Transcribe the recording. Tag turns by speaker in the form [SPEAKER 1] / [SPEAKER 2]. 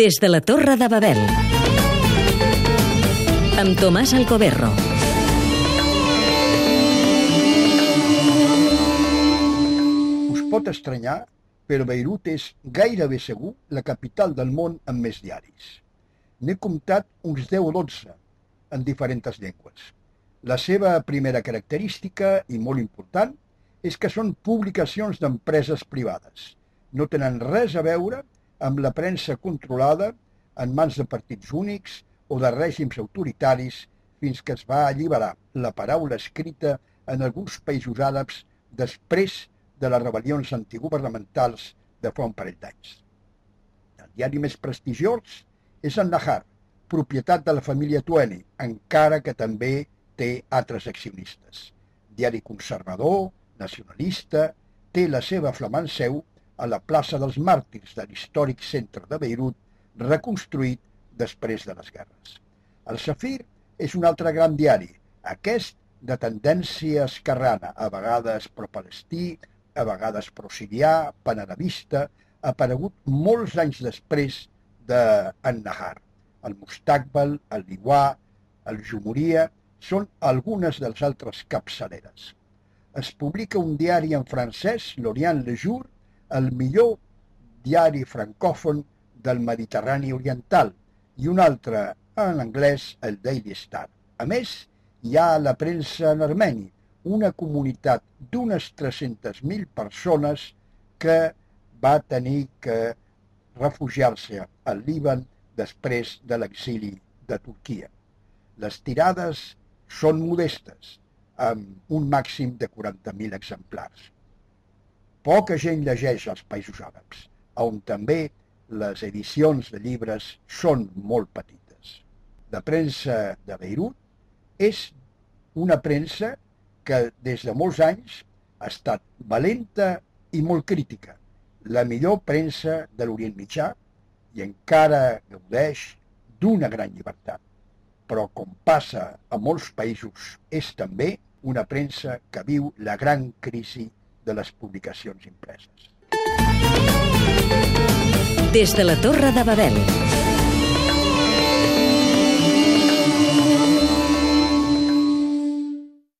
[SPEAKER 1] Des de la Torre de Babel. Amb Tomàs Alcoberro.
[SPEAKER 2] Us pot estranyar, però Beirut és gairebé segur la capital del món amb més diaris. N'he comptat uns 10 o 12 en diferents llengües. La seva primera característica, i molt important, és que són publicacions d'empreses privades. No tenen res a veure amb la premsa controlada en mans de partits únics o de règims autoritaris fins que es va alliberar la paraula escrita en alguns països àrabs després de les rebel·lions antigubernamentals de fa un parell d'anys. El diari més prestigiós és el Nahar, propietat de la família Tueni, encara que també té altres accionistes. Diari conservador, nacionalista, té la seva flamant seu a la plaça dels Màrtirs de l'històric centre de Beirut, reconstruït després de les guerres. El Safir és un altre gran diari, aquest de tendència esquerrana, a vegades pro-palestí, a vegades pro-sirià, panarabista, aparegut molts anys després de Nahar. El Mustaqbal, el Liwà, el Jumuria són algunes dels altres capçaleres. Es publica un diari en francès, l'Orient Le Jour, el millor diari francòfon del Mediterrani Oriental, i un altre en anglès, el Daily Star. A més, hi ha la premsa en armeni, una comunitat d'unes 300.000 persones que va tenir que refugiar-se al Líban després de l'exili de Turquia. Les tirades són modestes, amb un màxim de 40.000 exemplars. Poca gent llegeix als països àrabs, on també les edicions de llibres són molt petites. La premsa de Beirut és una premsa que des de molts anys ha estat valenta i molt crítica, la millor premsa de l'Orient Mitjà i encara gaudeix d'una gran llibertat. Però, com passa a molts països, és també una premsa que viu la gran crisi de les publicacions impreses.
[SPEAKER 1] Des de la Torre de Babel.